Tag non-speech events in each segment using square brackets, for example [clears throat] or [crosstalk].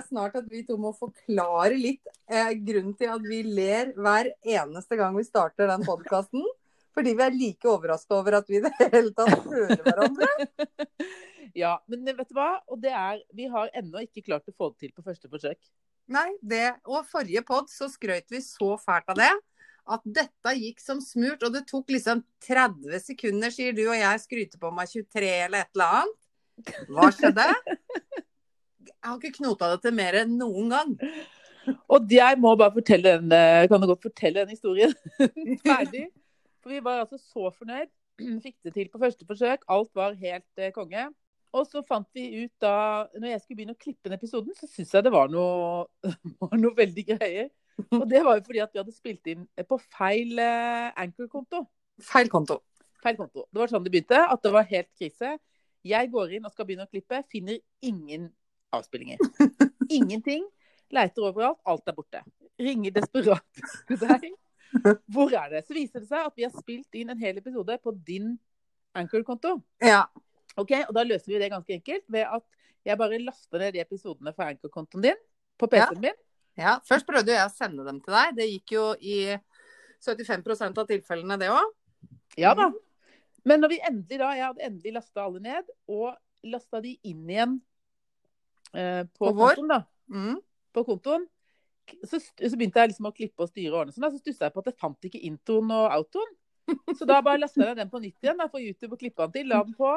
jeg snart at vi to må forklare litt eh, grunnen til at vi ler hver eneste gang vi starter den podkasten. Fordi vi er like overraska over at vi i det hele tatt hører hverandre. [laughs] Ja, men vet du hva? Og det er Vi har ennå ikke klart å få det til på første forsøk. Nei, det, og forrige pod så skrøt vi så fælt av det. At dette gikk som smurt. Og det tok liksom 30 sekunder, sier du, og jeg skryter på meg 23 eller et eller annet. Hva skjedde? Jeg har ikke knota det til mer enn noen gang. Og jeg må bare fortelle den, eh, kan du godt fortelle den historien [laughs] ferdig. For vi var altså så fornøyd. Fikk det til på første forsøk. Alt var helt eh, konge. Og så fant vi ut da, når jeg skulle begynne å klippe den episoden, så syntes jeg det var noe, [laughs] var noe veldig greier. Og det var jo fordi at vi hadde spilt inn på feil eh, Anchor-konto. Feil konto. Feil konto. Det var sånn det begynte, at det var helt krise. Jeg går inn og skal begynne å klippe, finner ingen avspillinger. [laughs] Ingenting. Leiter overalt, alt er borte. Ringer desperat [laughs] til deg. [laughs] Hvor er det? Så viser det seg at vi har spilt inn en hel episode på din Anchor-konto. Ja. Ok, og Da løser vi det ganske enkelt ved at jeg bare laster ned de episodene fra Anchor-kontoen din på PC-en min. ja. Først prøvde jeg å sende dem til deg. Det gikk jo i 75% av tilfellene, det òg. Ja da. Men når vi endelig da, jeg hadde endelig lasta alle ned, og lasta de inn igjen eh, på, På kontoen, da. Mm. På kontoen. Så, så begynte jeg liksom å klippe og styre ordne sånn. Så stussa jeg på at jeg fant ikke introen og outoen. [laughs] Så da bare lasta jeg den på nytt igjen da, for YouTube og klippa den til. La den på.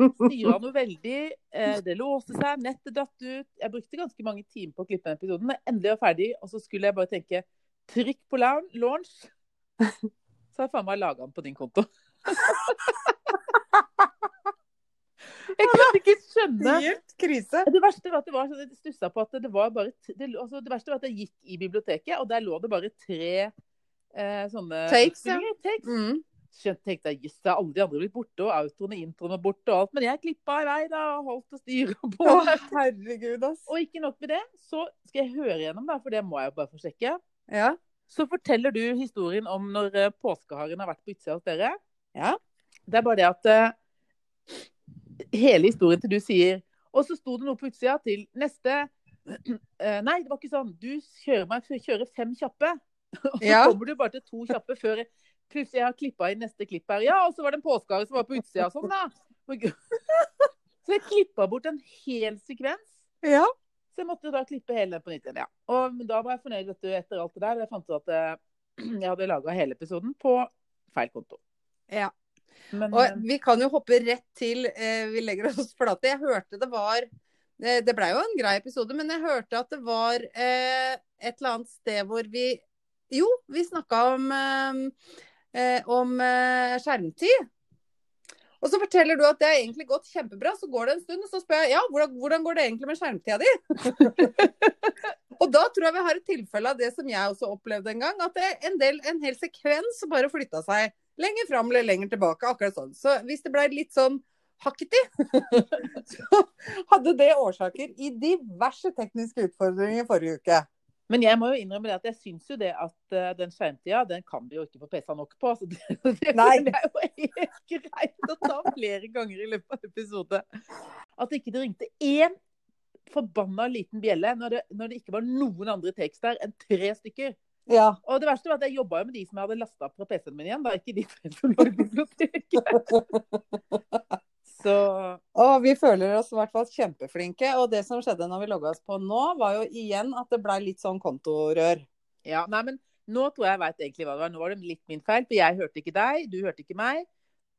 Styra noe veldig. Eh, det låste seg, nettet datt ut. Jeg brukte ganske mange timer på å klippe den episoden. Men endelig var ferdig, og så skulle jeg bare tenke trykk på launch. [laughs] Så har jeg faen meg laga den på din konto. [laughs] Jeg kunne ikke skjønne Helt krise. det verste var at det var sånn, stussa på at det var bare det, altså det verste var at jeg gikk i biblioteket, og der lå det bare tre eh, sånne Takes, ja. takes. Mm. Skjønt tenkte jeg jøss, yes, alle de andre blitt borte, og outroen og introen var borte og alt. Men jeg klippa i vei da, og holdt og styra på. Å, herregud, ass. Og ikke nok med det, så skal jeg høre gjennom, da, for det må jeg bare få sjekke. Ja. Så forteller du historien om når eh, påskeharen har vært på utsida hos dere. Ja. Det er bare det at eh, hele historien til du sier Og så sto det noe på utsida til neste [clears throat] eh, Nei, det var ikke sånn. Du kjører meg kjører fem kjappe. [laughs] Og så Ja. kommer du bare til to kjappe før plutselig jeg har klippa inn neste klipp her. Ja, og så var det en påskehare som var på utsida og sånn, da. [laughs] Så jeg klippa bort en hel sekvens. ja. Så jeg måtte da klippe hele den på nytt igjen. Ja. Og da var jeg fornøyd vet du, etter alt det der. Jeg fant ut at eh, [clears throat] jeg hadde laga hele episoden på feil konto. Ja. Men Og eh, vi kan jo hoppe rett til eh, Vi legger oss [laughs] flate. Jeg hørte det var eh, Det blei jo en grei episode, men jeg hørte at det var eh, et eller annet sted hvor vi Jo, vi snakka om eh, om skjermtid. Og så forteller du at det har egentlig gått kjempebra. Så går det en stund, og så spør jeg ja, hvordan, hvordan går det egentlig med skjermtida di? [laughs] og da tror jeg vi har et tilfelle av det som jeg også opplevde en gang. At det en, del, en hel sekvens bare flytta seg lenger fram eller lenger tilbake. Akkurat sånn. Så hvis det blei litt sånn hakketi, [laughs] så hadde det årsaker i diverse tekniske utfordringer forrige uke. Men jeg må jo innrømme det at jeg syns jo det at eh, den skjermtida, den kan vi jo ikke få pesa nok på. Så [laughs] det, det, det er jo helt [laughs] greit å ta flere ganger i løpet av episode. At ikke det ringte én forbanna liten bjelle når det, når det ikke var noen andre tekster der enn tre stykker. Ja. Og det verste var at jeg jobba jo med de som jeg hadde lasta fra PC-en min igjen, da ikke de som lå i biblioteket. Så Og vi føler oss i hvert fall kjempeflinke. Og det som skjedde når vi logga oss på nå, var jo igjen at det blei litt sånn kontorør. ja, nei, men nå tror jeg jeg veit egentlig hva det var. Nå var det litt min feil, for jeg hørte ikke deg, du hørte ikke meg.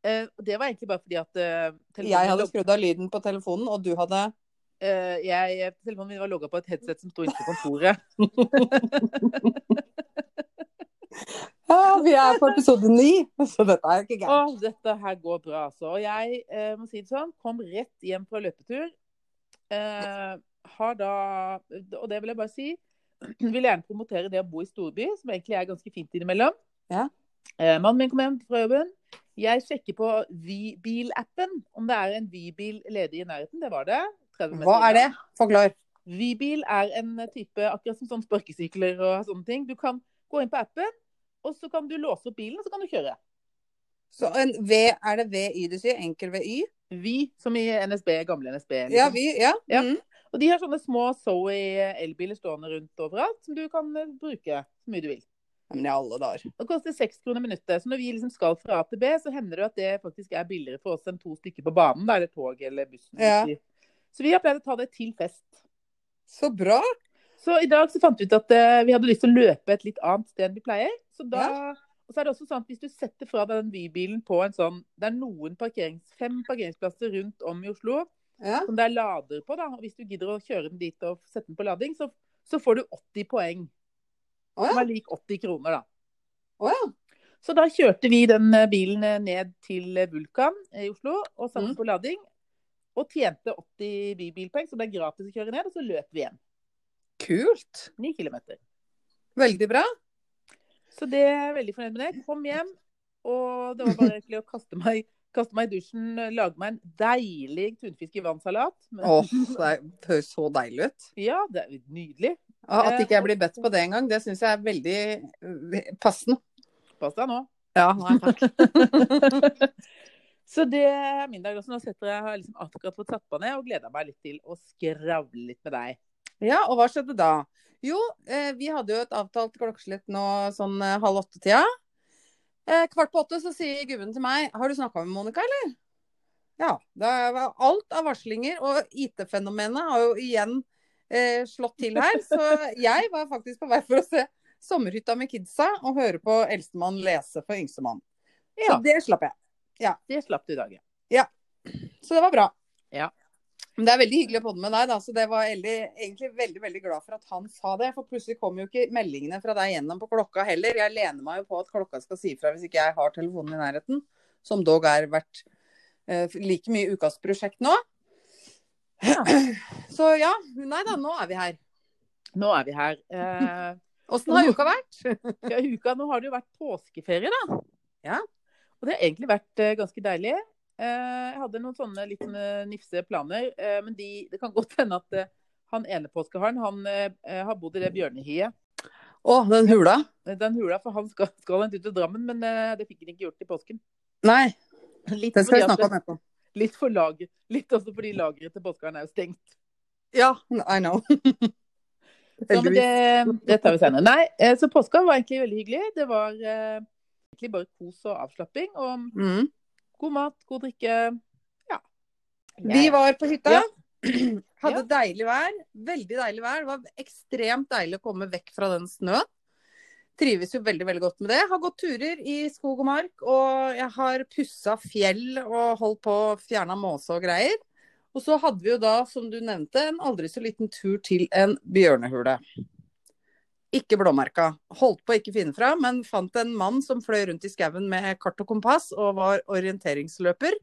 Eh, det var egentlig bare fordi at eh, Jeg hadde skrudd av lyden på telefonen, og du hadde jeg, Telefonen min var logga på et headset som sto inne på kontoret. [laughs] Ja, vi er på episode ni, så dette er ikke gærent. dette her går bra, altså. Og jeg eh, må si det sånn, kom rett hjem fra løpetur. Eh, har da Og det vil jeg bare si. [clears throat] Vil gjerne promotere det å bo i storby, som egentlig er ganske fint innimellom. Ja. Eh, mannen min kom hjem fra jobben. Jeg sjekker på Vybil-appen om det er en Vybil ledig i nærheten. Det var det. 30 meter Hva er det? Forklar. Vibil er en type akkurat som sånn sparkesykler og sånne ting. Du kan gå inn på appen, og så kan du låse opp bilen, og så kan du kjøre. Så en V, er det VY du sier? Enkel VY? Vy, som i NSB, gamle NSB. liksom. Ja, vi, Ja. Ja. Mm. Og de har sånne små Zoe elbiler stående rundt overalt, som du kan eh, bruke så mye du vil. Men i alle dager. Det koster seks kroner minuttet. Så når vi liksom skal fra A til B, så hender det at det faktisk er billigere for oss enn to stykker på banen. Da, eller tog eller bussen. Ja. Så vi har pleid å ta det til fest. Så bra. Så i dag så fant vi ut at uh, vi hadde lyst til å løpe et litt annet sted enn vi pleier. Så da, Og så er det også sånn at hvis du setter fra deg den bybilen på en sånn Det er noen parkerings, fem parkeringsplasser rundt om i Oslo Ja. som det er lader på. da, og Hvis du gidder å kjøre den dit og sette den på lading, så, så får du 80 poeng. Å Som er lik 80 kroner, da. Oh, ja. Så da kjørte vi den eh, bilen eh, ned til Vulkan i Oslo og satte Mm. den på lading. Og tjente 80 bybilpoeng, så det er gratis å kjøre ned. Og så løp vi hjem. Kult. 9 kilometer. Veldig bra. Så det er jeg veldig fornøyd med det. Kom hjem, og det var bare egentlig å kaste meg, kaste meg i dusjen, lage meg en deilig tunfisk i vannsalat. Men- Åh, det høres så deilig ut. Ja, det er nydelig. At ikke jeg blir bedt på det engang, det syns jeg er veldig eh, passende. Pass deg nå. Ja, nei takk. [laughs] Så det er min dag også. Nå setter jeg, har jeg liksom akkurat fått satt på ned og gleder meg litt til å skravle litt med deg. Ja, og hva skjedde da? Jo, eh, vi hadde jo et avtalt klokkeslett nå sånn eh, halv åtte-tida. Eh, kvart på åtte så sier gubben til meg Har du snakka med Monica, eller? Ja. Det var alt av varslinger, og IT-fenomenet har jo igjen eh, slått til her. Så jeg var faktisk på vei for å se Sommerhytta med kidsa og høre på eldstemann lese for yngstemann. Så Ja, det slapp jeg. Det slapp du i dag, ja. Så det var bra. Ja. Men det er veldig hyggelig å podde med deg, da. Så det var veldig, egentlig veldig veldig glad for at han sa det. For plutselig kom jo ikke meldingene fra deg gjennom på klokka heller. Jeg lener meg jo på at klokka skal si fra hvis ikke jeg har telefonen i nærheten. Som dog er vært eh, like mye ukas prosjekt nå. Ja. [clears throat] Så ja. Nei da, nå er vi her. Nå er vi her. Eh, [laughs] har uka vært? [laughs] ja, uka, nå har det jo vært påskeferie, da. Ja. Og det har egentlig vært eh, ganske deilig. Eh, jeg hadde noen sånne litt sånne nifse planer, eh, men de, det kan [laughs] godt hende at eh, han ene påskeharen han eh, har bodd i det bjørnehiet. Å, den hula? Den hula, for han skal, skal en tur til Drammen, men eh, det fikk han ikke gjort i påsken. Nei, Litt, den skal vi snakke om det- etterpå. litt for lager. Litt også fordi lageret til påskeharen er jo stengt. Ja, I know. [laughs] Så, men det, det tar vi senere. Nei, eh, så påska var egentlig veldig hyggelig. Det var eh, egentlig bare kos og avslapping. Og Mm. god mat, god drikke. Ja. Vi var på hytta. Ja. [clears throat] Hadde Ja. deilig vær. Veldig deilig vær. Det var ekstremt deilig å komme vekk fra den snøen. Trives jo veldig veldig godt med det. Har gått turer i skog og mark. Og jeg har pussa fjell og holdt på å fjerne måse og greier. Og så hadde vi jo da, som du nevnte, en aldri så liten tur til en bjørnehule. Ikke blåmerka. Holdt på å ikke finne fra, men fant en mann som fløy rundt i skauen med kart og kompass og var orienteringsløper.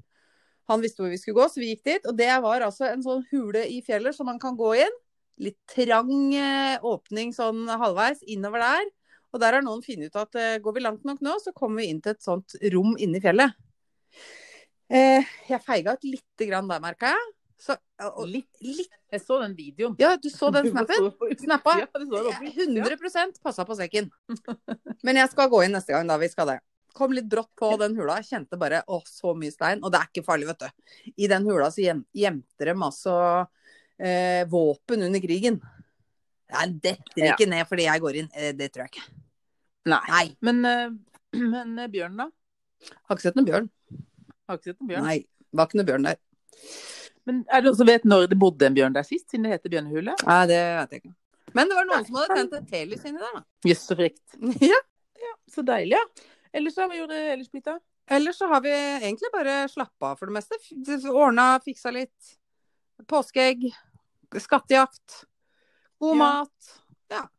Han visste hvor vi skulle gå, så vi gikk dit. Og det var altså en sånn hule i fjellet som man kan gå inn. Litt trang eh, åpning sånn halvveis innover der. Og der har noen funnet ut at eh, går vi langt nok nå, så kommer vi inn til et sånt rom inne i fjellet. Eh, jeg feiga ut lite grann der, merka jeg. Så, og, Litt. litt. Jeg så den videoen. Ja, du så den [laughs] snappen? [laughs] Snappa? Ja, det så jeg oppe på utsida. 100 passa på sekken. [laughs] Men jeg skal gå inn neste gang, da. Vi skal det. Kom litt brått på den hula. Jeg Kjente bare å, så mye stein. Og det er ikke farlig, vet du. I den hula så gjemte de altså eh, våpen under krigen. Det detter Ja. ikke ned fordi jeg går inn. Eh, det tror jeg ikke. Nei. Nei. Men, eh, [clears throat] men eh, bjørnen, da? Har ikke sett noen bjørn. Har ikke sett noen bjørn. Nei. Var ikke noe bjørn der. Men er det noen som vet når det bodde en bjørn der sist, siden det heter bjørnehule? Nei, det vet jeg ikke. Men det var noen som hadde tent et telys inni der, da. Jøss, så frekt. [laughs] ja. Så deilig, ja. Ellers da, hva gjorde ellers, Brita? Ellers så har vi egentlig bare slappa av for det meste. Ordna, fiksa litt. Påskeegg. Skattejakt. God Ja. mat.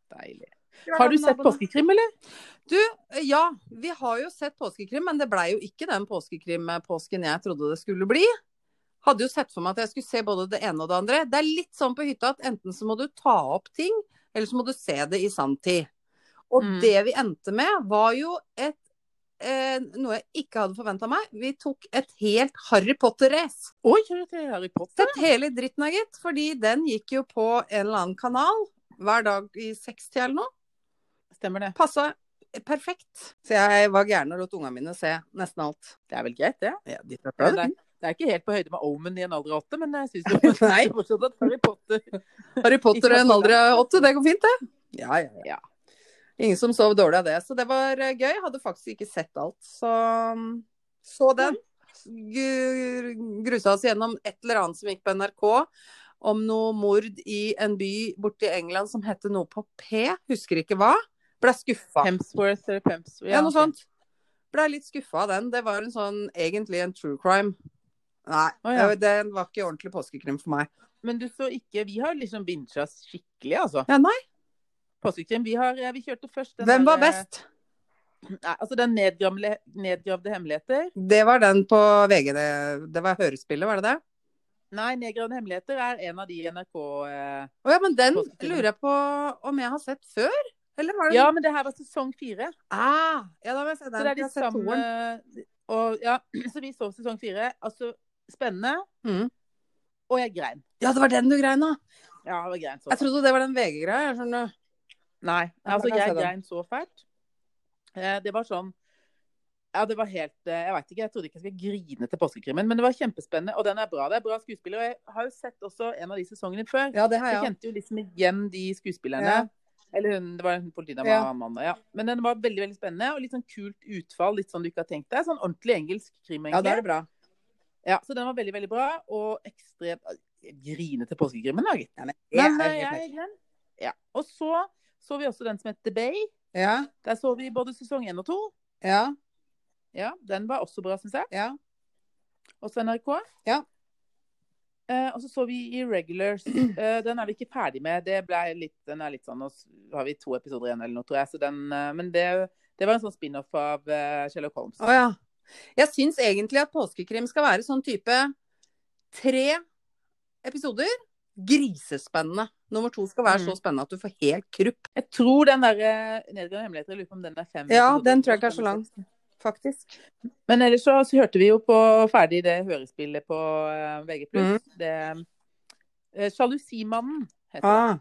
Deilig. Har du sett påskekrim, eller? Du, ja. Vi har jo sett påskekrim, men det blei jo ikke den påskekrim-påsken jeg trodde det skulle bli. Hadde jo sett for meg at jeg skulle se både det ene og det andre. Det er litt sånn på hytta at enten så må du ta opp ting, eller så må du se det i sanntid. Og Mm. det vi endte med, var jo et eh, noe jeg ikke hadde forventa meg. Vi tok et helt Harry Potter-race. Oi, er det Harry Potter? Sett hele dritten av, gitt. Fordi den gikk jo på en eller annen kanal hver dag i sekstida eller noe. Stemmer det. Passa perfekt. Så jeg var gæren og lot ungene mine se nesten alt. Det er vel greit, det? Ja, de Det er, deil- Det er ikke helt på høyde med Omen i en alder av åtte, men jeg syns [laughs] [laughs] fortsatt at Harry Potter [laughs] Harry Potter i en alder av åtte, det går fint, det. Ja, ja, ja. Ingen som sov dårlig av det. Så det var gøy. gøy. Hadde faktisk ikke sett alt, så mm, så den. Gr- Grusa oss gjennom et eller annet som gikk på NRK. Om noe mord i en by borte i England som heter noe på P. Husker ikke hva. Ble skuffa. Hemsworth eller Pemsworth Ja, noe sånt. Blei litt skuffa av den. Det var en sånn egentlig en true crime. Nei, oh, ja. det- den var ikke ordentlig påskekrim for meg. Men du så ikke Vi har liksom bincha skikkelig, altså. Ja, nei. Påskekrim. Vi, har, vi kjørte først den Hvem var der, best? Nei, altså den nedgravde hemmeligheter. Det var den på VG. Det, det var hørespillet, var det det? Nei, nedgravde hemmeligheter er en av de i NRK eh... oh, ja, men den lurer jeg på om jeg har sett før? Eller var det Ja, men det her var sesong fire. Ah, ja, da må jeg se den. Så det er de samme og, ja, [clears throat] Så vi så sesong fire. Altså spennende. Mm. Og jeg grein. Ja, det var den du grein av. Ja, det var grein så fælt. Jeg trodde det var den VG-greia. skjønner. Nei, altså jeg grein så fælt. Eh, Det var sånn Ja, det var helt eh, Jeg veit ikke, jeg trodde ikke jeg skulle grine til påskekrimmen, men det var kjempespennende, og den er bra. Det er bra skuespillere. Og jeg har jo sett også en av de sesongene før. Ja, det har Jeg jeg kjente jo liksom igjen de skuespillerne. Ja. Eller hun, det var en politidame Ja. Amanda, ja. Men den var veldig veldig spennende, og litt sånn kult utfall. Litt sånn du ikke har tenkt deg. Sånn ordentlig engelsk krim, Ja, da er det bra. Ja, så den var veldig, veldig bra, og ekstremt Grine til påskekrimmen, da, gitt. Ja, men jeg. Og så så vi også den som het The Bay. Ja, Der så vi både sesong én og to. ja, Ja, Den var også bra, syns jeg. ja. Også NRK. Ja. Eh, og så så vi Irregulars. [clears throat] Eh, den er vi ikke ferdig med. Det ble litt, den er litt sånn, og så har vi to episoder igjen eller noe, tror jeg. Så den, eh, men det, det var en sånn spin-off av uh, Sherlock Holmes. Oh, ja. Jeg syns egentlig at påskekrim skal være sånn type tre episoder. Grisespennende. Nummer to skal være Mm. så spennende at du får helt krupp, Jeg tror den der Nedgang Nedgravende hemmeligheter, lurer på om den er fem Ja, episoder. den tror jeg ikke er så lang. faktisk. Men ellers så, så hørte vi jo på ferdig det hørespillet på eh, VG+. Mm. Det uh, Sjalusimannen heter det. Ah,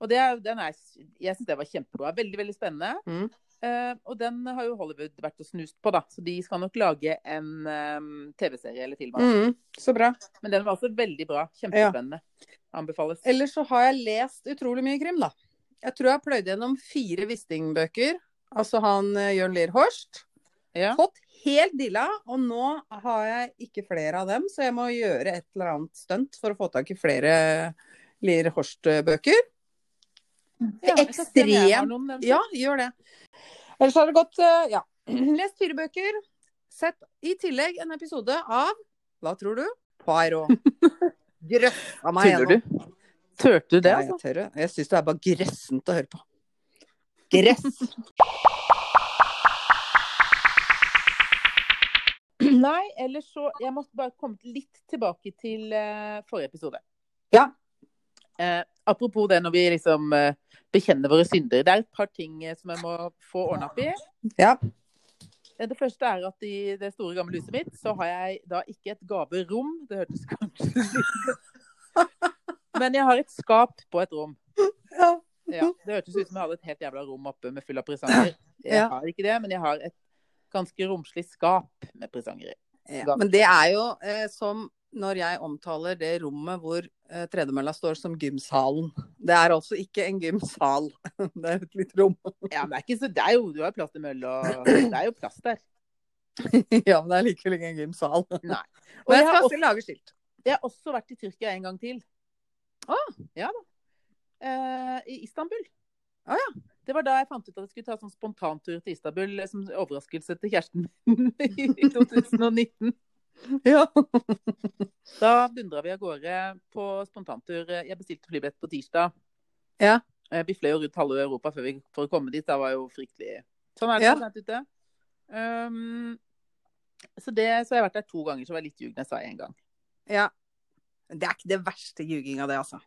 Og det den er, jeg syns det var kjempebra. Veldig, veldig spennende. Mhm. Eh, og den har jo Hollywood vært og snust på, da. Så de skal nok lage en um, TV-serie eller film. mm, så bra. Men den var også veldig bra. Kjempespennende. Anbefales. Ellers så har jeg lest utrolig mye krim, da. Jeg tror jeg har pløyd gjennom fire Wisting-bøker. Altså han uh, Jørn Lier Horst. Ja. Fått helt dilla, og nå har jeg ikke flere av dem, så jeg må gjøre et eller annet stunt for å få tak i flere Lier Horst-bøker. Ja, noen. Ja, gjør det. Ellers har det gått eh, Ja. [clears throat] Lest fire bøker. Sett i tillegg en episode av Hva tror du? Poirot. [laughs] Grøssa meg Tuller du? gjennom. Turte du det, Ja, altså? jeg. Jeg syns det er bare gressent å høre på. Gress. [laughs] Nei, ellers så Jeg måtte bare komme litt tilbake til uh, forrige episode. Ja. Eh, apropos det når vi liksom eh, bekjenner våre synder. Det er et par ting eh, som jeg må få ordna opp i. Ja. Det første er at i det store, gamle huset mitt så har jeg da ikke et gaverom. Det hørtes [laughs] kanskje litt [laughs] Men jeg har et skap på et rom. Ja. Ja, det hørtes ut som jeg hadde et helt jævla rom oppe med full av presanger. Jeg har ikke det, men jeg har et ganske romslig skap med presanger i. Ja, men det er jo eh, som når jeg omtaler det rommet hvor eh, tredemølla står som gymsalen. Det er altså ikke en gymsal. [laughs] Det er et lite rom. Ja, men det er ikke så Det er jo Du har plass til møll, og [clears throat] det er jo plass der. ja, men det er likevel ikke en gymsal. Nei. [laughs] Og men jeg skal også, lage skilt. jeg har også vært i Tyrkia en gang til. Å? Ja da. Eh, I Istanbul. Ah, ja. Det var da jeg fant ut at jeg skulle ta sånn spontantur til Istanbul eh, som overraskelse til kjæresten min [laughs] i 2019. [laughs] Ja. Da dundra vi av gårde på spontantur. Jeg bestilte flybillett på tirsdag. Ja. Eh, Vi fløy jo rundt halve Europa før vi, for å komme dit. Det var jo fryktelig Sånn er det Ja. så langt ute. Um, så, det, så jeg har vært der to ganger, så var jeg litt ljugende, sa jeg én gang. ja. Det er ikke det verste ljuginga, det, altså.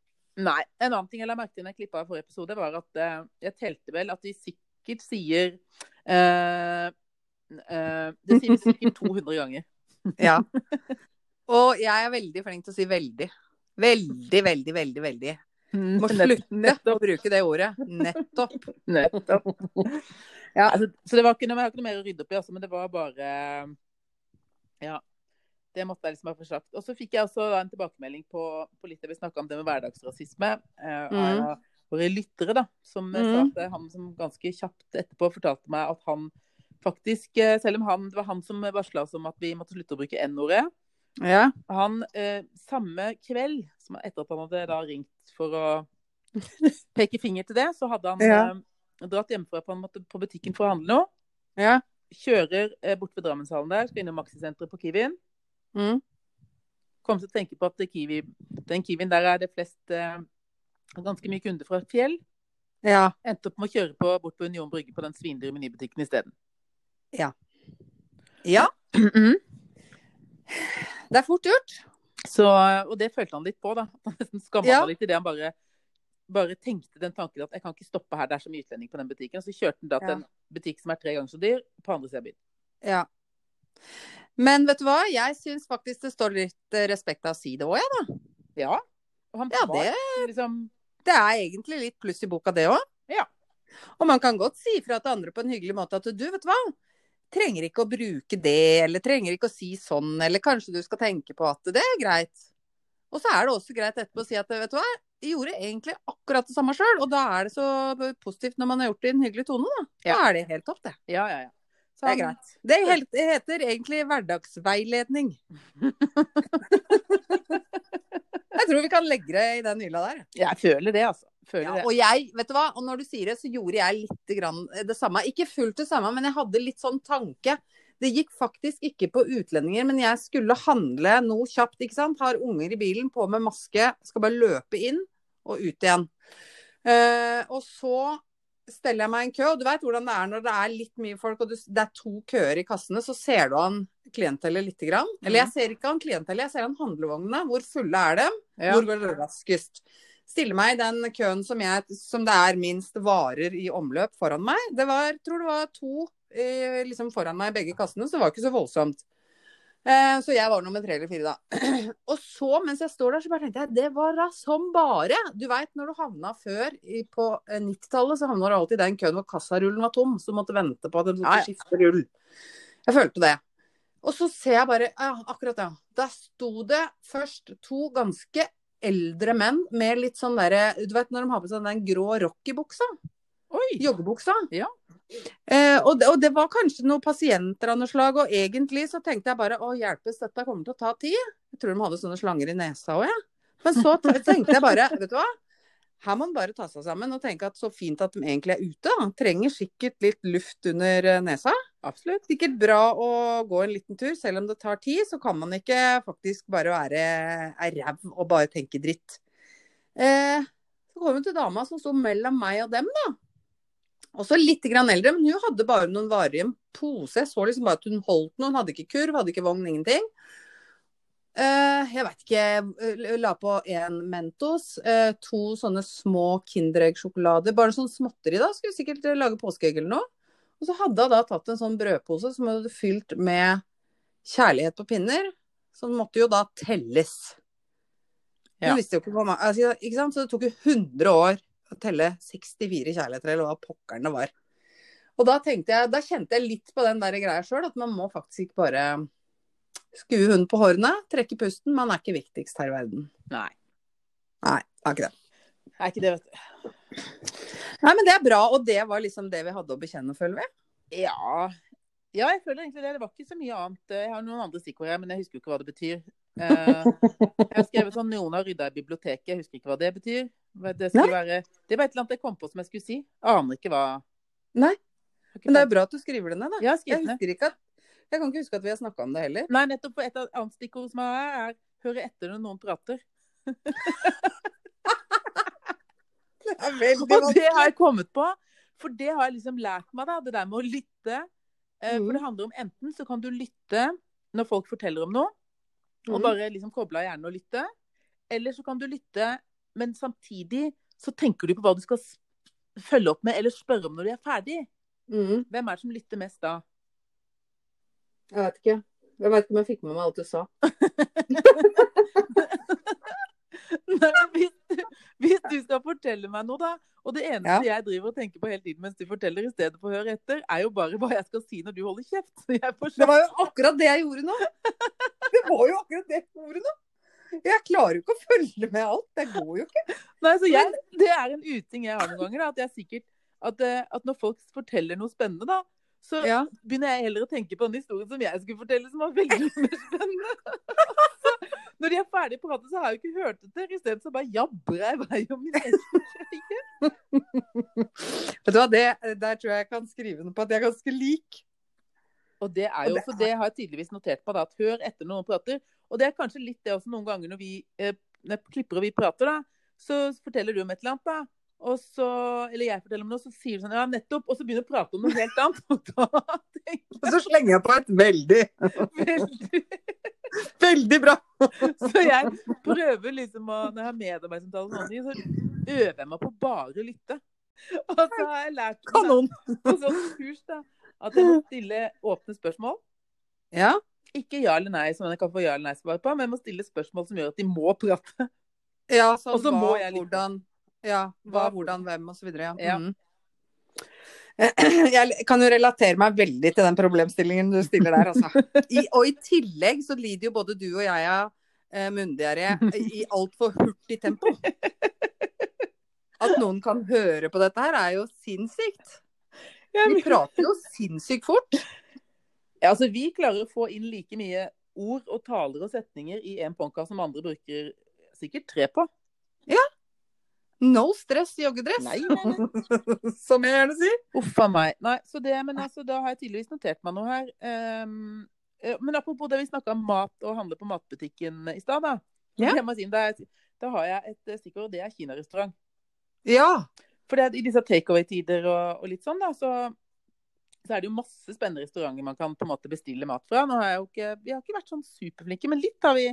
Nei. En annen ting jeg la merke til når jeg klippa av forrige episode, var at uh, jeg telte vel at vi sikkert sier uh, uh, Det sier vi sikkert [laughs] 200 ganger. Ja. Og jeg er veldig flink til å si veldig. Veldig, veldig, veldig, veldig. Må slutte å bruke det ordet. Nettopp. Nettopp. Ja. Altså, så det var ikke noe, jeg har ikke noe mer å rydde opp i, altså, men det var bare Ja. Det måtte jeg liksom ha få sagt. Og så fikk jeg også da en tilbakemelding på, på litt det vi snakka om det med hverdagsrasisme. Eh, mm. av våre lyttere, da, som mm. sa Mm. at han som ganske kjapt etterpå fortalte meg at han faktisk, eh, selv om han, det var han som varsla oss om at vi måtte slutte å bruke N-ordet, Ja. han eh, samme kveld, som etter at han hadde da ringt for å [laughs] peke finger til det, så hadde han Ja. eh, dratt hjemmefra på, måte, på butikken for å handle noe. Ja. Kjører eh, bort ved Drammenshallen der, skal innom Maxisenteret på Kiwien. Mm. Kom til å tenke på at Kiwi, den Kiwien der er det flest eh, ganske mye kunder fra Fjell. Ja. Endte opp med å kjøre på, bort på Union Brygge på den svindyre menybutikken isteden. Ja. Mm. Det er fort gjort. Så, og det følte han litt på, da. Han nesten skamma Ja. seg litt i det han bare, bare tenkte den tanken at jeg kan ikke stoppe her, det er så mye utlending på den butikken. Så kjørte han da til Ja. en butikk som er tre ganger så dyr, på andre siden av byen. Ja. Men vet du hva? Jeg syns faktisk det står litt eh, respekt av å si det òg, jeg, da. Ja. Og han Ja, var det, liksom det er egentlig litt pluss i boka, det òg. Ja. Og man kan godt si fra til andre på en hyggelig måte at du, vet du hva. Trenger ikke å bruke det, eller trenger ikke å si sånn, eller kanskje du skal tenke på at det er greit. Og så er det også greit etterpå å si at vet du hva, jeg gjorde egentlig akkurat det samme sjøl, og da er det så positivt når man har gjort det i en hyggelig tone, da. Da Ja. er det helt topp, det. Ja, ja, ja. Så Det er greit. Det helt, det heter egentlig hverdagsveiledning. [laughs] Jeg tror vi kan legge det i den hylla der. Jeg føler det, altså. Føler Ja, det. og jeg, vet du hva, og når du sier det, så gjorde jeg litt grann det samme. Ikke fullt det samme, men jeg hadde litt sånn tanke. Det gikk faktisk ikke på utlendinger, men jeg skulle handle noe kjapt, ikke sant. Har unger i bilen, på med maske, skal bare løpe inn og ut igjen. Uh, og så steller jeg meg i en kø, og du veit hvordan det er når det er litt mye folk, og du, det er to køer i kassene, så ser du han klientellet lite grann. Eller jeg ser ikke han klientellet, jeg ser han handlevognene. Hvor fulle er dem? Ja. Hvor går det raskest? Stille meg i den køen som, jeg, som det er minst varer i omløp foran meg. Det var, tror det var to eh, liksom foran meg i begge kassene, så det var ikke så voldsomt. Eh, så jeg var nummer tre eller fire da. [clears throat] Og så, mens jeg står der, så bare tenkte jeg det var da som bare. Du veit når du havna før i, på eh, 90-tallet, så havna du alltid i den køen hvor kassarullen var tom, så du måtte vente på at de skulle skifte rull. Jeg følte det. Og så ser jeg bare Ja, akkurat, ja. Da sto det først to ganske eldre menn med litt sånn derre Du vet når de har på seg den grå rockybuksa? Joggebuksa. Ja. Eh, og, det, og det var kanskje noen pasienter av noe slag, og egentlig så tenkte jeg bare å hjelpes, dette kommer til å ta tid. Jeg tror de hadde sånne slanger i nesa òg, jeg. Men så tenkte jeg bare, vet du hva. Her må man bare ta seg sammen og tenke at så fint at de egentlig er ute. Da. Trenger sikkert litt luft under eh, nesa. Absolutt. Sikkert bra å gå en liten tur, selv om det tar tid. Så kan man ikke faktisk bare være ei ræv og bare tenke dritt. Eh, så kom hun til dama som sto mellom meg og dem, da. Også litt grann eldre, men hun hadde bare noen varer i en pose. Jeg så liksom bare at hun holdt noen, hadde ikke kurv, hadde ikke vogn, ingenting. Eh, jeg veit ikke. La på én Mentos, eh, to sånne små Kinderegg-sjokolader. Bare sånn småtteri, da. Skulle sikkert lage påskeegg eller noe. Og så hadde hun da tatt en sånn brødpose som hun hadde fylt med kjærlighet på pinner. som måtte jo da telles. Ja. Hun visste jo ikke hvor mange altså, Ikke sant? Så det tok jo 100 år å telle 64 kjærligheter, eller hva pokkeren det var. Og da tenkte jeg, da kjente jeg litt på den der greia sjøl, at man må faktisk ikke bare skue hunden på hårene, trekke pusten. Man er ikke viktigst her i verden. Nei. Nei, det er ikke det. Er ikke det, vet du. Nei, men det er bra, og det var liksom det vi hadde å bekjenne, føler vi. Ja. ja, jeg føler egentlig det. Det var ikke så mye annet. Jeg har noen andre stikkord her, men jeg husker jo ikke hva det betyr. Eh, jeg har skrevet sånn noen har rydda i biblioteket. Jeg husker ikke hva det betyr. Det, være, det var et eller annet jeg kom på som jeg skulle si. Aner ikke hva Nei, Men det er bra at du skriver det ned, da. Jeg, Jeg husker ikke at Jeg kan ikke huske at vi har snakka om det heller. Nei, nettopp et annet stikkord som er, er høre etter når noen prater. [laughs] Det er veldig Og det har jeg kommet på, for det har jeg liksom lært meg, da. Det der med å lytte. Mhm. For det handler om enten så kan du lytte når folk forteller om noe, og Mhm. bare liksom koble av hjernen og lytte. Eller så kan du lytte, men samtidig så tenker du på hva du skal følge opp med, eller spørre om når du er ferdig. Mm. Hvem er det som lytter mest da? Jeg vet ikke. Jeg vet ikke om jeg fikk med meg alt du sa. [laughs] [laughs] Nei, hvis, du, hvis du skal fortelle meg noe, da. Og det eneste jeg driver og tenker på hele tiden mens du forteller, i stedet for å høre etter, er jo bare hva jeg skal si når du holder kjeft. [laughs] Det var jo akkurat det jeg gjorde nå. Det var jo akkurat det jeg gjorde nå. Jeg klarer jo ikke å følge med alt. Det går jo ikke. Nei, så jeg, Det er en uting jeg har noen ganger. Da, at jeg er sikkert at, eh, at når folk forteller noe spennende, da, så Ja. begynner jeg heller å tenke på den historien som jeg skulle fortelle, som var veldig [laughs] mer spennende. Når de er ferdig pratet, så har jeg jo ikke hørt etter. Isteden så bare jabber jeg i vei om min egen. [laughs] Vet du hva, det, Der tror jeg jeg kan skrive noe på at jeg er ganske lik. Og det er jo jo, det for det har jeg tydeligvis notert på, da, at hør etter når noen prater. Og det er kanskje litt det også noen ganger når vi eh, når klipper og vi prater, da, så forteller du om et eller annet, da. Og så, eller jeg forteller om noe, så sier du sånn Ja, nettopp. Og så begynner du å prate om noe helt annet. [laughs] Og da Og så slenger jeg på et veldig, [laughs] veldig [laughs] veldig bra. [laughs] Så jeg prøver liksom å Når jeg har medarbeidersamtale og sånne ting, så øver jeg meg på bare å lytte. Og så har jeg lært Kanon. på sånn kurs da, at jeg må stille åpne spørsmål. Ja. Ikke ja eller nei, som jeg kan få ja eller nei-svar på, men jeg må stille spørsmål som gjør at de må prate. ja sånn hva, må jeg lytte. hvordan, ja, hva, hvordan, hvem, og så videre. Ja. Ja. [clears throat] Jeg kan jo relatere meg veldig til den problemstillingen du stiller der, altså. [laughs] I, og i tillegg så lider jo både du og jeg av eh, munndiaré i altfor hurtig tempo. At noen kan høre på dette her, er jo sinnssykt. Vi prater jo sinnssykt fort. Ja, altså, vi klarer å få inn like mye ord og taler og setninger i en podkast som andre bruker sikkert tre på. No stress joggedress, Nei, nei, nei. [laughs] som jeg gjerne sier. Uff a meg. Nei, så det, men altså, da har jeg tydeligvis notert meg noe her. Eh, men apropos det vi snakka om mat og handle på matbutikken i stad, da. Ja. Si, da, da har jeg et eh, stikkord, det er kinarestaurant. Ja. For det, i disse takeaway-tider og, og litt sånn, da, så, så er det jo masse spennende restauranter man kan på en måte bestille mat fra. Nå har jeg jo ikke, Vi har ikke vært sånn superflinke, men litt har vi.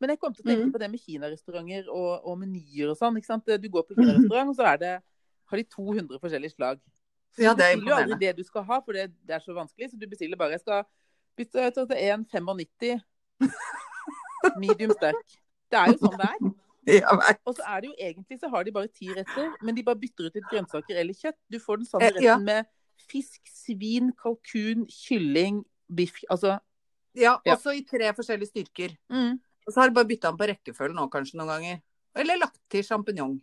Men jeg kom til å tenke mm. på det med kinarestauranter og, og menyer og sånn. ikke sant? Du går på kinarestaurant, og så er det, har de 200 forskjellige slag. Så Ja, du det er bestiller jo aldri det du skal ha, for det, det er så vanskelig. Så du bestiller bare Jeg skal bytte til en 95 [laughs] medium sterk. Det er jo sånn det er. Og så er det jo egentlig så har de bare ti retter, men de bare bytter ut litt grønnsaker eller kjøtt. Du får den samme Eh, ja. retten med fisk, svin, kalkun, kylling, biff. Altså Ja, Ja. også i tre forskjellige styrker. mm. Og så har du bare bytta den på rekkefølge nå, kanskje noen ganger. Eller lagt til sjampinjong.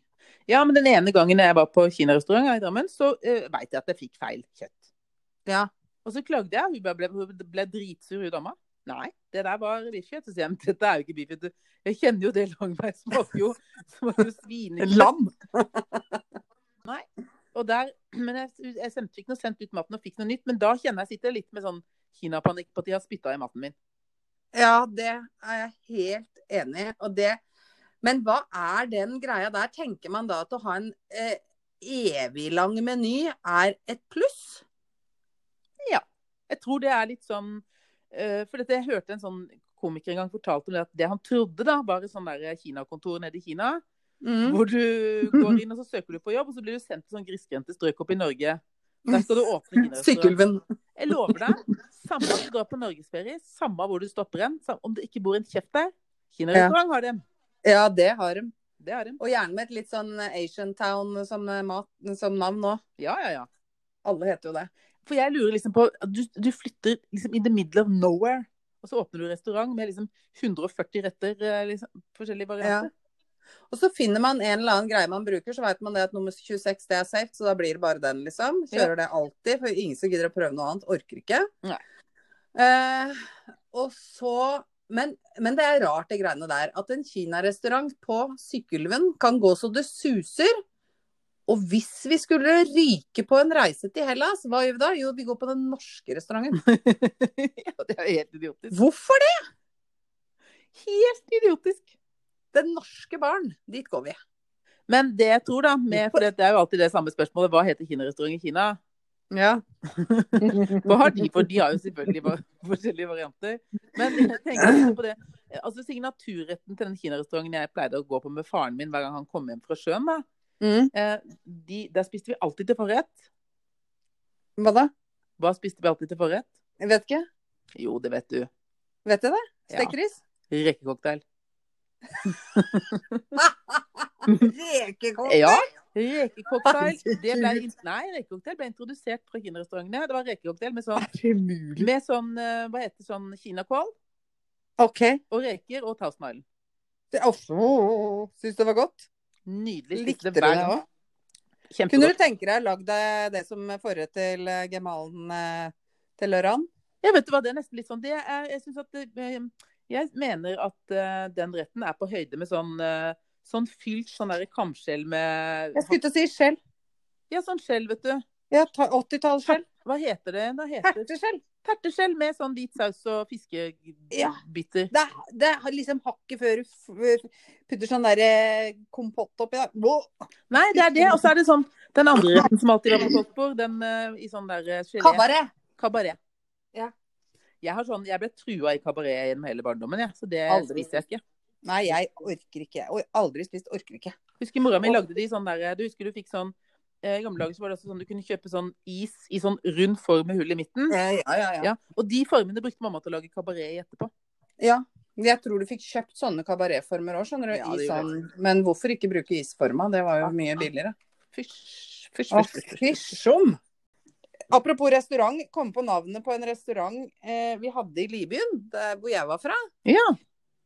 Ja, men den ene gangen jeg var på kinarestaurant i Drammen, så uh, veit jeg at jeg fikk feil kjøtt. Ja. Og så klagde jeg, hun ble, hun ble dritsur, hun dama. Nei, det der var biffkjøtt. Så sier jeg, dette er jo ikke biffkjøtt. Jeg kjenner jo det langveis. Smaker jo [laughs] smaker jo svinekjøtt. Lam! Og der, men jeg, jeg sendte ikke noe sendt ut maten og fikk noe nytt, men da kjenner jeg sitter litt med sånn kinapanikk på at de har spytta i maten min. Ja, det er jeg helt enig i. Og det Men hva er den greia der? Tenker man da at å ha en eh, evig lang meny er et pluss? Ja. Jeg tror det er litt sånn eh, For dette, jeg hørte en sånn komiker en gang fortalte om det at det han trodde da var et sånn der Kina-kontor nede i Kina, Mm. hvor du [laughs] går inn og så søker du på jobb, og så blir du sendt til sånn grisgrendte strøk oppe i Norge. Der skal du åpne. Sykkylven. Jeg lover deg, samme om du drar på norgesferie, samme hvor du stopper hen, om det ikke bor en kjeft der. Kinarestaurant har dem. Ja, det har de. Det har dem. Og gjerne med et litt sånn Asian Town som, eh, mat, som navn òg. Ja, ja, ja. Alle heter jo det. For jeg lurer liksom på Du, du flytter liksom in the middle of nowhere, og så åpner du restaurant med liksom 140 retter, eh, liksom, forskjellige varianter. Og så finner man en eller annen greie man bruker, så vet man det at nummer 26 det er safe, så da blir det bare den, liksom. Kjører det alltid, for ingen som gidder å prøve noe annet, orker ikke. Eh, og så men, men det er rart, det greiene der. At en kinarestaurant på Sykkylven kan gå så det suser. Og hvis vi skulle ryke på en reise til Hellas, hva gjør vi da? Jo, vi går på den norske restauranten. [laughs] ja, det er helt idiotisk. Hvorfor det? Helt idiotisk. Den norske barn, Dit går vi. Men det jeg tror, da, med, for det er jo alltid det samme spørsmålet, hva heter kinarestaurant i Kina? Ja. [laughs] Hva har de? For de har jo selvfølgelig [laughs] forskjellige varianter. Men jeg tenker på det. Altså Signaturretten til den kinarestauranten jeg pleide å gå på med faren min hver gang han kom hjem fra sjøen, da, Mm. eh, de, der spiste vi alltid til forrett. Hva da? Hva spiste vi alltid til forrett? Jeg vet ikke. Jo, det vet du. Vet jeg det? Ja. Stekeris? Rekkecocktail. [laughs] Rekecocktail? Ja. Rekecocktail. [laughs] Det ble, nei, rekecocktail ble introdusert fra kinarestaurantene. Det var rekecocktail med sånn, med sånn eh, hva heter sånn kinakål Okay. og reker og Thousand Island. Oh, Syns det var godt? Nydelig. Likte du det òg? Kunne du tenke deg å lage det, det som forrett til eh, gemalen eh, til Lørran? Jeg vet du hva, det er nesten litt sånn det er, Jeg synes at det, Jeg mener at uh, den retten er på høyde med sånn uh, Sånn fylt sånn der kamskjell med Jeg skulle til å si skjell. Ja, sånn skjell, vet du. Ja, 80-tallsskjell. Hva heter det? Det heter Terteskjell. terteskjell med sånn hvit saus og Ja. fiskebiter. Det, er- det er liksom hakket før du putter sånn der eh, kompott oppi der. Wow. Nei, det er det. Og så er det sånn den andre retten som alltid var på koldtbord, den uh, i sånn der gelé. Kabaret. Kabaret. Ja. Jeg, har sånn, jeg ble trua i kabaret gjennom hele barndommen, ja, så det Aldri. spiser jeg ikke. Nei, jeg orker ikke. Og aldri spist, orker ikke. Husker mora mi lagde de sånn der Du husker du fikk sånn eh, I gamle dager så var det også sånn du kunne kjøpe sånn is i sånn rund form med hull i midten. Ja, ja, ja. Ja, og de formene brukte mamma til å lage kabaret i etterpå. ja. Jeg tror du fikk kjøpt sånne kabaretformer òg, skjønner du. Ja, i sånn... Men hvorfor ikke bruke isforma? Det var jo mye billigere. Fysj. fysj, fysj. fysjom! Apropos restaurant, kom på navnet på en restaurant eh, vi hadde i Libyen, der hvor jeg var fra. Ja.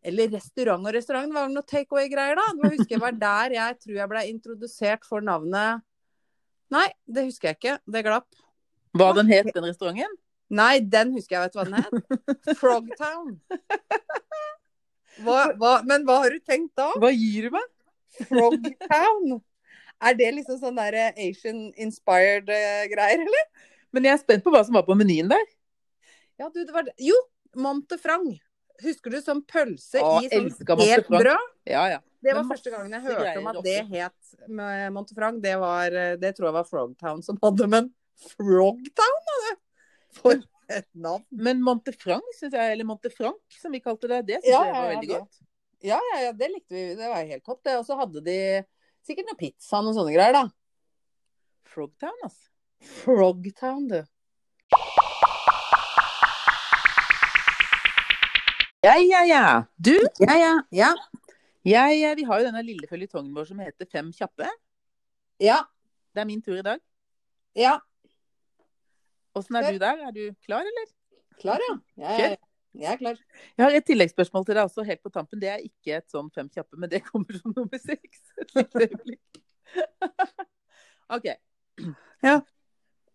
Eller restaurant og restaurant, det var noe take away-greier da. Det var, husker jeg var der jeg tror jeg ble introdusert for navnet Nei, det husker jeg ikke. Det glapp. Hva den het, den restauranten? Nei, den husker jeg, vet du hva den het? [laughs] Frogtown. Hva, hva, men hva har du tenkt da? Hva gir du meg? Frogtown? Er det liksom sånn der Asian-inspired eh, greier, eller? Men jeg er spent på hva som var på menyen der. Ja, du, det var det. Jo, Montefrang. Husker du som pølse Å, i sånn helt Montefrang. brød? Ja, ja. Det var første gangen jeg hørte om at det het Montefrang. Det, var, eh, det tror jeg var Frogtown som hadde, men Frogtown, hadde! For et navn. Men Montefranc, synes jeg, eller Montefranc, som vi kalte det, det syns Ja, jeg var ja, veldig det. godt. Ja, ja, ja, det likte vi. Det var helt topp, det. Og så hadde de sikkert noe pizza og noen sånne greier, da. Frogtown, altså. Frogtown, du. Ja, ja, ja. Du, Ja, ja. Ja. jeg, vi har jo denne lille føljetongen vår som heter Fem kjappe. Ja. Det er min tur i dag. ja. Åssen er du der? Er du klar, eller? Klar, ja. Jeg, jeg, er klar. Jeg har et tilleggsspørsmål til deg også, helt på tampen. Det er ikke et sånn fem kjappe, men det kommer som nummer seks. [laughs] [laughs] OK. Ja.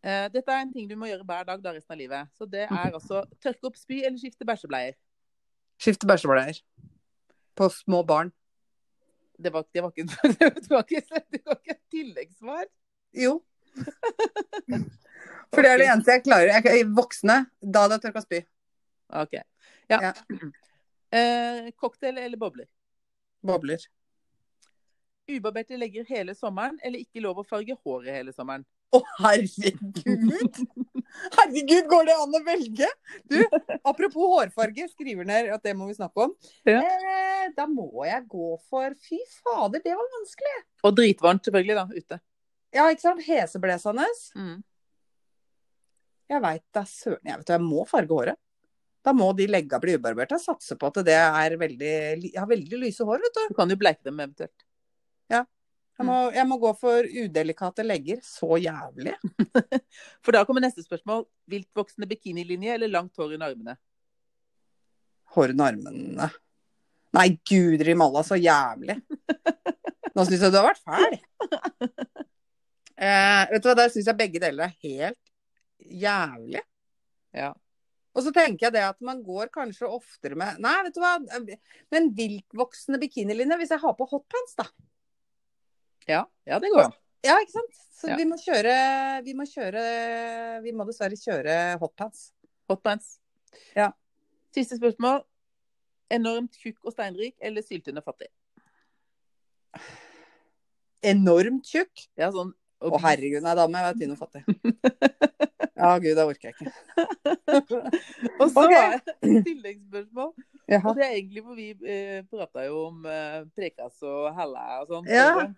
Eh, Dette er en ting du må gjøre hver dag da resten av livet. Så det er altså tørke opp spy eller skifte bæsjebleier. Skifte bæsjebleier. På små barn. Det var, det var, ikke, [laughs] det var ikke, det var ikke et tilleggssvar. Jo. [laughs] For det er det eneste jeg klarer. Jeg, voksne, da hadde jeg tørka spy. OK. Ja. Ja. Uh, [clears throat] cocktail eller bobler? Bobler. Ubarberte legger hele sommeren, eller ikke lov å farge håret hele sommeren? Å, herregud! Herregud, går det an å velge? Du, apropos hårfarge, skriver ned at det må vi snakke om. Ja. Eh, da må jeg gå for Fy fader, det var vanskelig. Og dritvarmt, selvfølgelig, da, ute. Ja, ikke sant? Heseblesende. Mm. Jeg veit da søren. Jeg vet du, jeg må farge håret. Da må de legga bli ubarberte. Jeg satser på at det er veldig Jeg har veldig lyse hår, vet du. Du kan jo bleike dem eventuelt. Jeg må, jeg må gå for udelikate legger. Så jævlig. [laughs] For da kommer neste spørsmål. Viltvoksende bikinilinje eller langt hår under armene? Hår under armene. Nei, gudri malla, så jævlig. [laughs] Nå syns jeg du har vært fæl. Eh, vet du hva, der syns jeg begge deler er helt jævlig. Ja. Og så tenker jeg det at man går kanskje oftere med Nei, vet du hva. Men viltvoksende bikinilinje, hvis jeg har på hotpants, da. Ja, ja det går an. Ja, ikke sant? Så Ja. vi må kjøre Vi må kjøre Vi må dessverre kjøre hotpants. Hotpants. Ja. Siste spørsmål. Enormt tjukk og steinrik eller syltynn og fattig? Enormt tjukk. Ja, sånn Å herregud, nei, da må jeg være tynn og fattig. [laughs] Ja, gud, det orker jeg ikke. [laughs] Og så okay. har jeg et tilleggsspørsmål. Ja. Og det er egentlig hvor vi eh, prata jo om eh, Prekas og hella og sånn. Ja.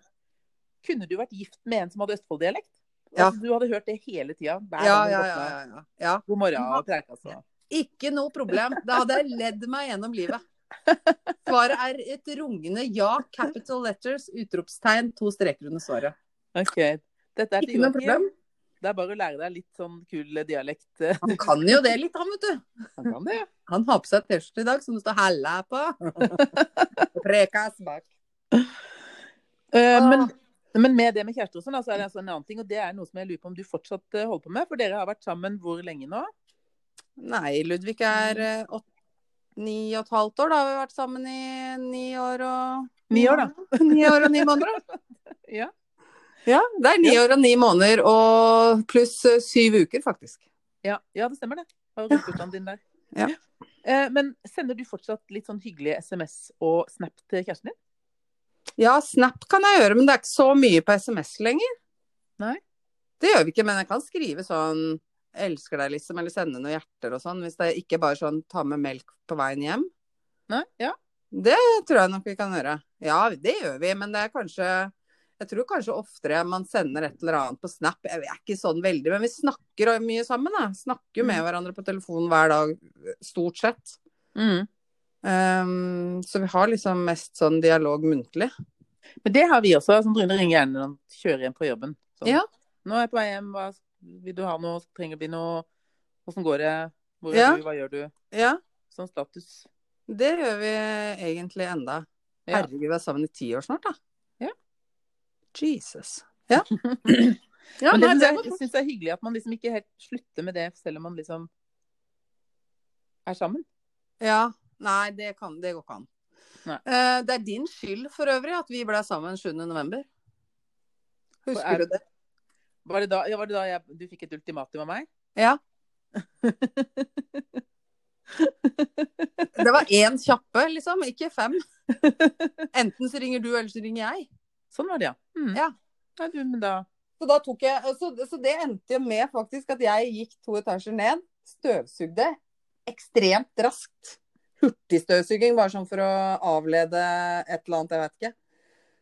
Kunne du vært gift med en som hadde Østfold-dialekt? Ja. Altså, du hadde hørt det hele tida? Ja, ja, ja, ja. God morgen og Prekas og Ikke noe problem. Da hadde jeg ledd meg gjennom livet. Svaret er et rungende ja, capital letters, utropstegn, to streker under svaret. OK. Dette er Ikke noe problem. Det er bare å lære deg litt sånn kul dialekt. Han kan jo det litt, han, vet du. Han kan det, ja. Han har på seg T-skjorte i dag som det står 'halla' på. [laughs] Prekas bak. Ah. men, men med det med kjærester og sånn, så er det altså en annen ting. Og det er noe som jeg lurer på om du fortsatt eh, holder på med. For dere har vært sammen hvor lenge nå? Nei, Ludvig er eh, ni og et halvt år. Da har vi vært sammen i ni år og Ni år, da. [laughs] Ni år og ni måneder. [laughs] Ja. Ja, det er ni år og ni måneder og pluss eh, syv uker, faktisk. Ja, ja det stemmer det. Ja. Men sender du fortsatt litt sånn hyggelige SMS og Snap til kjæresten din? Ja, Snap kan jeg gjøre, men det er ikke så mye på SMS lenger. Nei. Det gjør vi ikke, men jeg kan skrive sånn 'elsker deg', liksom, eller sende noen hjerter og sånn. Hvis det ikke bare sånn 'ta med melk på veien hjem'. Nei? Ja. Det tror jeg nok vi kan gjøre. Ja, det gjør vi, men det er kanskje Jeg tror kanskje oftere man sender et eller annet på Snap. Jeg er ikke sånn veldig, men vi snakker mye sammen, da. Snakker jo med hverandre på telefonen hver dag, stort sett. Mm. Um, så vi har liksom mest sånn dialog muntlig. Men det har vi også. Sånn Rune ringer gjerne når han kjører hjem fra jobben. Sånn, Ja. Nå er jeg på vei hjem. Hva, vil du ha noe? Trenger vi noe? Åssen går det? Hvor er Ja. du? Hva gjør du? Ja, Sånn status. det gjør vi egentlig enda. Herregud, vi er sammen i ti år snart, da. Ja. Jesus. Ja. [laughs] ja Men det syns jeg er hyggelig at man liksom ikke helt slutter med det, selv om man liksom er sammen. Ja. Nei, det, kan, det går ikke an. Eh, det er din skyld for øvrig at vi ble sammen 7. november. er- Husker du det? Var det da, ja, var det da jeg, du fikk et ultimatum av meg? Ja. [laughs] Det var én kjappe, liksom, ikke fem. Enten så ringer du, eller så ringer jeg. Sånn var det, ja. Mm. Ja. Nei, du, men da Så, da tok jeg, så, så det endte jo med faktisk at jeg gikk to etasjer ned, støvsugde ekstremt raskt. Hurtigstøvsuging, bare sånn for å avlede et eller annet, jeg vet ikke.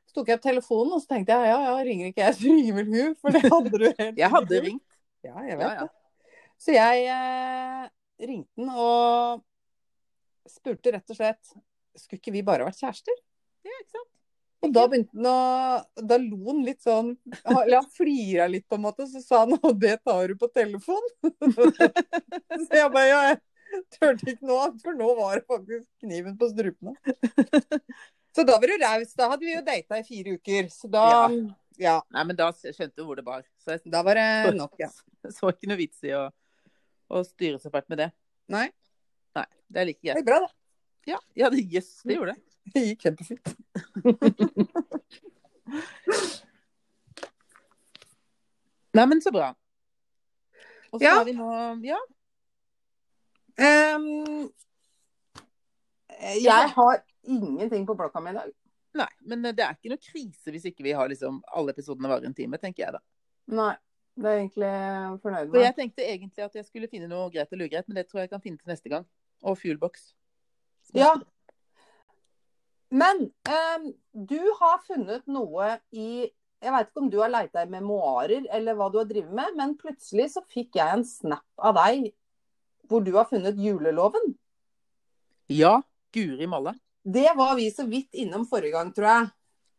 Så tok jeg opp telefonen, og så tenkte jeg ja, ja, ringer ikke jeg, [laughs] så ringer vel hun. For det hadde du helt Jeg hadde ringt. Ja, jeg vet Ja, ja. det. Så jeg eh, ringte den og spurte rett og slett Skulle ikke vi bare vært kjærester? Ja, ikke sant? Og da begynte han å Da lo han litt sånn Eller han flira litt, på en måte. Så sa han og det tar du på telefon. [laughs] så jeg bare ja, turte ikke nå, for nå var det faktisk kniven på strupene. [laughs] Så da var du raus. Da hadde vi jo data i fire uker. Så da ja. Nei, men da skjønte du hvor det bar. Så jeg da var det nok, ja. [laughs] så ikke noe vits i å, å styre så fælt med det. Nei, Nei, det er like det er bra, da. Ja, ja det, yes, det gjorde det. [laughs] Det gikk kjempefint. Nei, men så bra. Og så Ja. har vi nå Ja. Ehm, jeg har ingenting på blokka mi i dag. Nei, men det er ikke noe krise hvis ikke vi har liksom alle episodene varer en time, tenker jeg da. Nei. Det er jeg egentlig fornøyd For jeg tenkte egentlig at jeg skulle finne noe greit eller ugreit, men det tror jeg jeg kan finne til neste gang. Og fuelbox. Ja. Men um, du har funnet noe i Jeg veit ikke om du har leita i memoarer eller hva du har drevet med, men plutselig så fikk jeg en snap av deg hvor du har funnet juleloven. Ja, Guri malla. Det var vi så vidt innom forrige gang, tror jeg.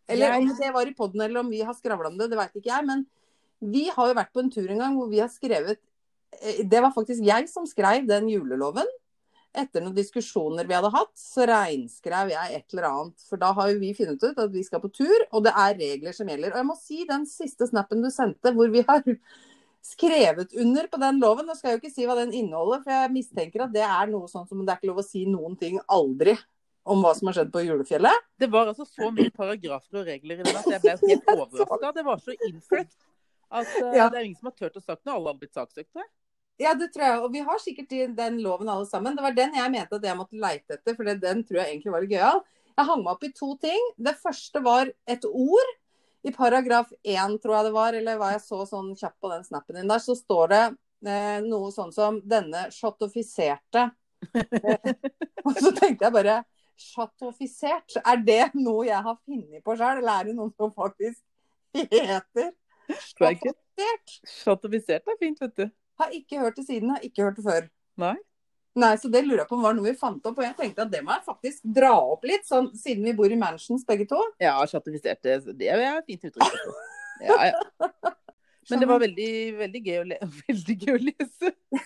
Eller Jeg- om det var i poden, eller om vi har skravla om det, det veit ikke jeg. Men vi har jo vært på en tur en gang hvor vi har skrevet eh, Det var faktisk jeg som skrev den juleloven. Etter noen diskusjoner vi hadde hatt, så reinskrev jeg et eller annet. For da har jo vi funnet ut at vi skal på tur, og det er regler som gjelder. Og jeg må si den siste snappen du sendte, hvor vi har skrevet under på den loven. Nå skal jeg jo ikke si hva den inneholder, for jeg mistenker at det er noe sånn som det er ikke lov å si noen ting aldri om hva som har skjedd på julefjellet. Det var altså så mye paragrafer og regler i den at jeg ble helt [laughs] overraska. Det var så innfløkt at eh, Ja. det er ingen som har turt å sagt noe. Alle har blitt saksøkt. Ja, det tror jeg. Og vi har sikkert den loven alle sammen. Det var den jeg mente at jeg måtte leite etter, for den tror jeg egentlig var gøyal. Jeg hang meg opp i to ting. Det første var et ord. I paragraf én, tror jeg det var, eller hva jeg så sånn kjapt på den snappen din der, så står det eh, noe sånn som 'denne chattofiserte'. Eh, [laughs] og så tenkte jeg bare Sjatofisert? er det noe jeg har funnet på sjøl, eller er det noe som faktisk heter sjatofisert? Chatovifisert er fint, vet du. Har ikke hørt det siden, har ikke hørt det før. Nei. Nei, så det lurer jeg på var noe vi fant opp. Og jeg tenkte at det må jeg faktisk dra opp litt, sånn, siden vi bor i mansions begge to. Ja, chatifiserte. Det er fint uttrykk. [laughs] Ja, ja. Men det var veldig, veldig, gøy, å le [laughs] veldig gøy å lese. [laughs]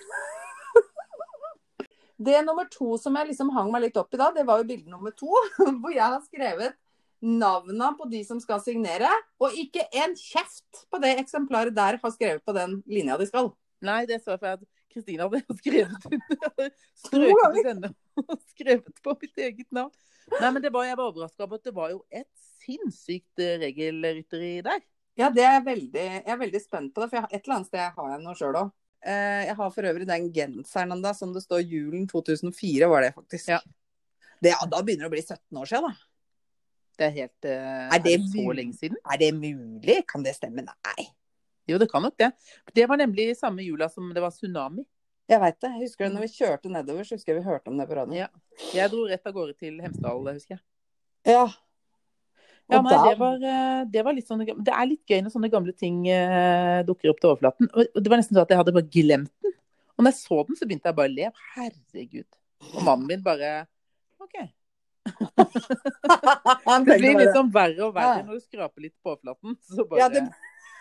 Det nummer to som jeg liksom hang meg litt opp i da, det var jo bilde nummer to. Hvor jeg har skrevet navna på de som skal signere. Og ikke en kjeft på det eksemplaret der har skrevet på den linja de skal. Nei, det så jeg for at Kristina hadde [laughs] skrevet under. Strøket og [laughs] skrevet på mitt eget navn. Nei, men det var, jeg var overraska over at det var jo et sinnssykt eh, regelrytteri der. Ja, det er jeg veldig, jeg er veldig spent på det. For et eller annet sted har jeg noe sjøl òg. Eh, jeg har for øvrig den genseren enda, som det står julen 2004, var det faktisk. Ja. Det, ja, da begynner det å bli 17 år siden, da. Det er helt uh, Er det så lenge siden? Er det mulig? Kan det stemme? Nei. Jo, det kan nok det. Det var nemlig samme jula som det var tsunami. Jeg veit det. Jeg husker det når vi kjørte nedover, så husker jeg vi hørte om det på radioen. Ja. Jeg dro rett av gårde til Hemsedal, husker jeg. Ja. Ja, Og nei, det var, eh, det var sånn Det er litt gøy når sånne gamle ting eh, dukker opp til overflaten. Og det var nesten sånn at jeg hadde bare glemt den. Og når jeg så den, så begynte jeg bare å le. Herregud. Og mannen min bare OK. [laughs] Det blir liksom verre og verre Ja. når du skraper litt på overflaten. Så bare Ja, det-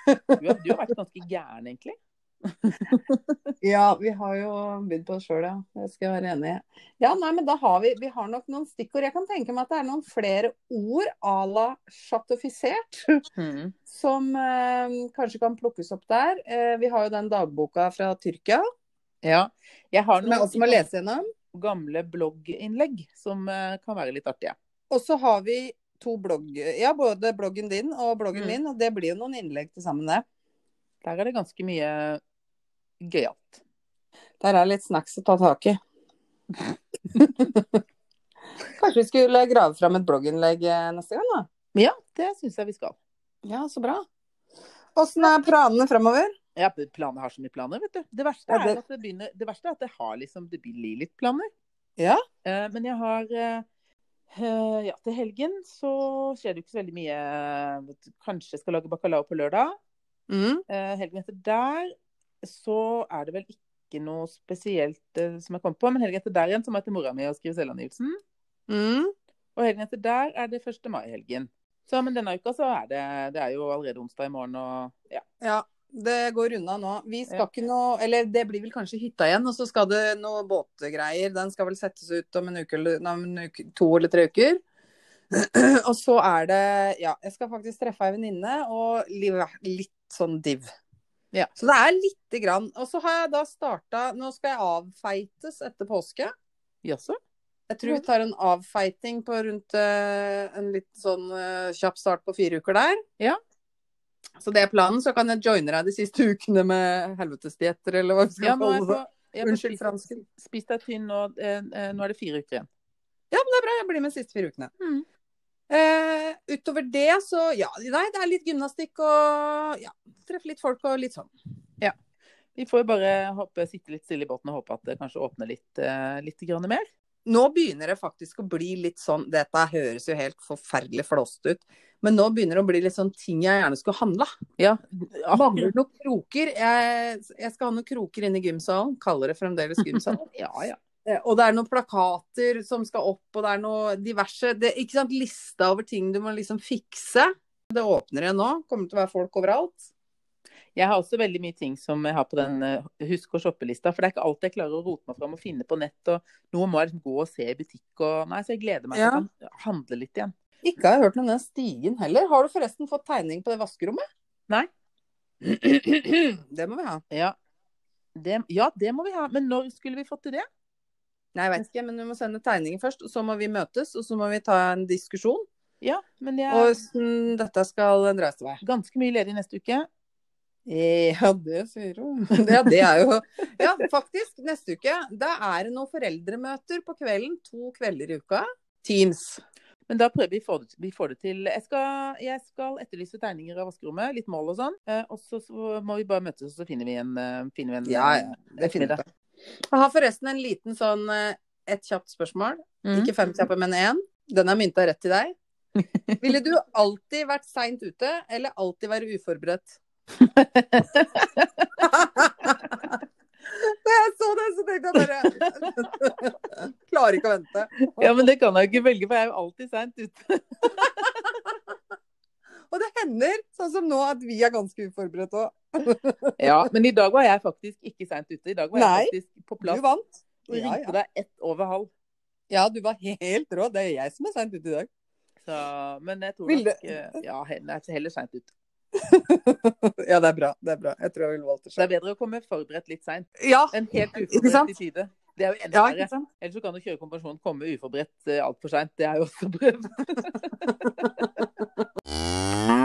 du, har, du har vært ganske gæren, egentlig. [laughs] Ja, vi har jo bydd på det sjøl, ja. Det skal jeg være enig i. Ja, nei, men da har vi, vi har nok noen stikkord. Jeg kan tenke meg at det er noen flere ord à la chatifisert Mm. som eh, kanskje kan plukkes opp der. Eh, vi har jo den dagboka fra Tyrkia, Ja. Jeg har som jeg også må lese gjennom. gamle blogginnlegg som eh, kan være litt artige. Og så har vi to blogg... Ja, både bloggen din og bloggen Mm. min. Og det blir jo noen innlegg til sammen, det. Der er det ganske mye gøyalt. Der er litt snacks å ta tak i. [laughs] Kanskje vi skulle grave fram et blogginnlegg eh, neste gang, da? Ja, det syns jeg vi skal. Ja, så bra. Åssen er planene fremover? Ja, planer har så mye planer, vet du. Det verste Ja, er det- at det begynner Det verste er at det har liksom Det blir litt planer. Ja. Eh, men jeg har eh, Ja, til helgen så skjer det jo ikke så veldig mye. Kanskje skal lage bacalao på lørdag. Mm. Eh, helgen etter der så er det vel ikke noe spesielt eh, som jeg kom på. Men helgen etter der igjen så må jeg til mora mi og skrive selvangivelsen. Mm. Og helgen etter der er det 1. mai-helgen. Så men denne uka så er det Det er jo allerede onsdag i morgen og ja. Ja, det går unna nå. Vi skal Ja. ikke noe Eller det blir vel kanskje hytta igjen, og så skal det noe båtgreier. Den skal vel settes ut om en uke eller nei, en uke, to eller tre uker. [clears throat] og så er det Ja, jeg skal faktisk treffe ei venninne og li- litt sånn div. Ja. Så det er lite grann. Og så har jeg da starta Nå skal jeg avfeites etter påske. Jaså? Jeg tror vi tar en avfeiting på rundt eh, en litt sånn eh, kjapp start på fire uker der. Ja. Så det er planen. Så kan jeg joine deg de siste ukene med helvetesdietter, eller hva vi skal Ja, kalle det. jeg Unnskyld fransken. Spis deg tynn nå. Eh, eh, nå er det fire uker igjen. Ja, men det er bra. Jeg blir med de siste fire ukene. Mm. Eh, utover det, så ja. Nei, det er litt gymnastikk og ja. Treffe litt folk og litt sånn. Ja. Vi får jo bare håpe, sitte litt stille i båten og håpe at det kanskje åpner litt, eh, litt grann mer. Nå begynner det faktisk å bli litt sånn Dette høres jo helt forferdelig flåst ut. Men nå begynner det å bli litt sånn ting jeg gjerne skulle handla. Ja, Mangler noen kroker. Jeg, jeg skal ha noen kroker inne i gymsalen. Kaller det fremdeles gymsalen. [laughs] ja, ja. Eh, Og det er noen plakater som skal opp, og det er noe diverse det, Ikke sant, lista over ting du må liksom fikse. Det åpner igjen nå. Kommer til å være folk overalt. Jeg har også veldig mye ting som jeg har på den eh, husk å shoppe-lista. For det er ikke alltid jeg klarer å rote meg fram og finne på nett. Og noe må jeg liksom gå og se i butikk og Nei, så jeg gleder meg til Ja. å handle litt igjen. Ikke har jeg hørt noe om den stigen heller. Har du forresten fått tegning på det vaskerommet? Nei. [clears throat] Det må vi ha. Ja. Det, ja, det må vi ha. Men når skulle vi fått til det? Nei, jeg vet ikke, men vi må sende tegninger først. Og så må vi møtes, og så må vi ta en diskusjon. Ja, men jeg Og hvordan dette skal dras til vei. ganske mye ledig neste uke. Ja, det sier hun. [laughs] Ja, det er jo Ja, [laughs] faktisk. Neste uke da er det noen foreldremøter på kvelden. To kvelder i uka. Teams. Men da prøver vi å få det, vi får det til. Jeg skal, jeg skal etterlyse tegninger av vaskerommet, litt mål og sånn. Eh, og så, må vi bare møtes, og så finner vi en, eh, finner vi en Ja, ja. Det finner vi. Jeg har forresten en liten sånn eh, et kjapt spørsmål. Mm. Ikke fem kjappe, men én. Den er mynta rett til deg. [laughs] Ville du alltid vært seint ute, eller alltid være uforberedt? Da jeg så det, så tenkte jeg bare [laughs] Klarer ikke å vente. Ja, men det kan jeg ikke velge, for jeg er jo alltid seint ute. [laughs] Og det hender, sånn som nå, at vi er ganske uforberedt òg. [laughs] Ja, men i dag var jeg faktisk ikke seint ute. I dag var jeg Nei, faktisk på plass. Du vant. Og Ja, ringte ja. deg ett over halv. ja, du var helt rå. Det er jeg som er seint ute i dag. Så, men jeg tror nok eh, Ja, jeg er heller seint ute. [laughs] ja, det er bra. Det er bra. Jeg tror jeg ville valgt det selv. det er bedre å komme forberedt litt seint Ja, enn helt uforberedt i tide. Det er jo enda verre. Ja. Ellers så kan du kjøre konfirmasjon, komme uforberedt uh, altfor seint. Det er jo også [laughs] prøvd. [laughs]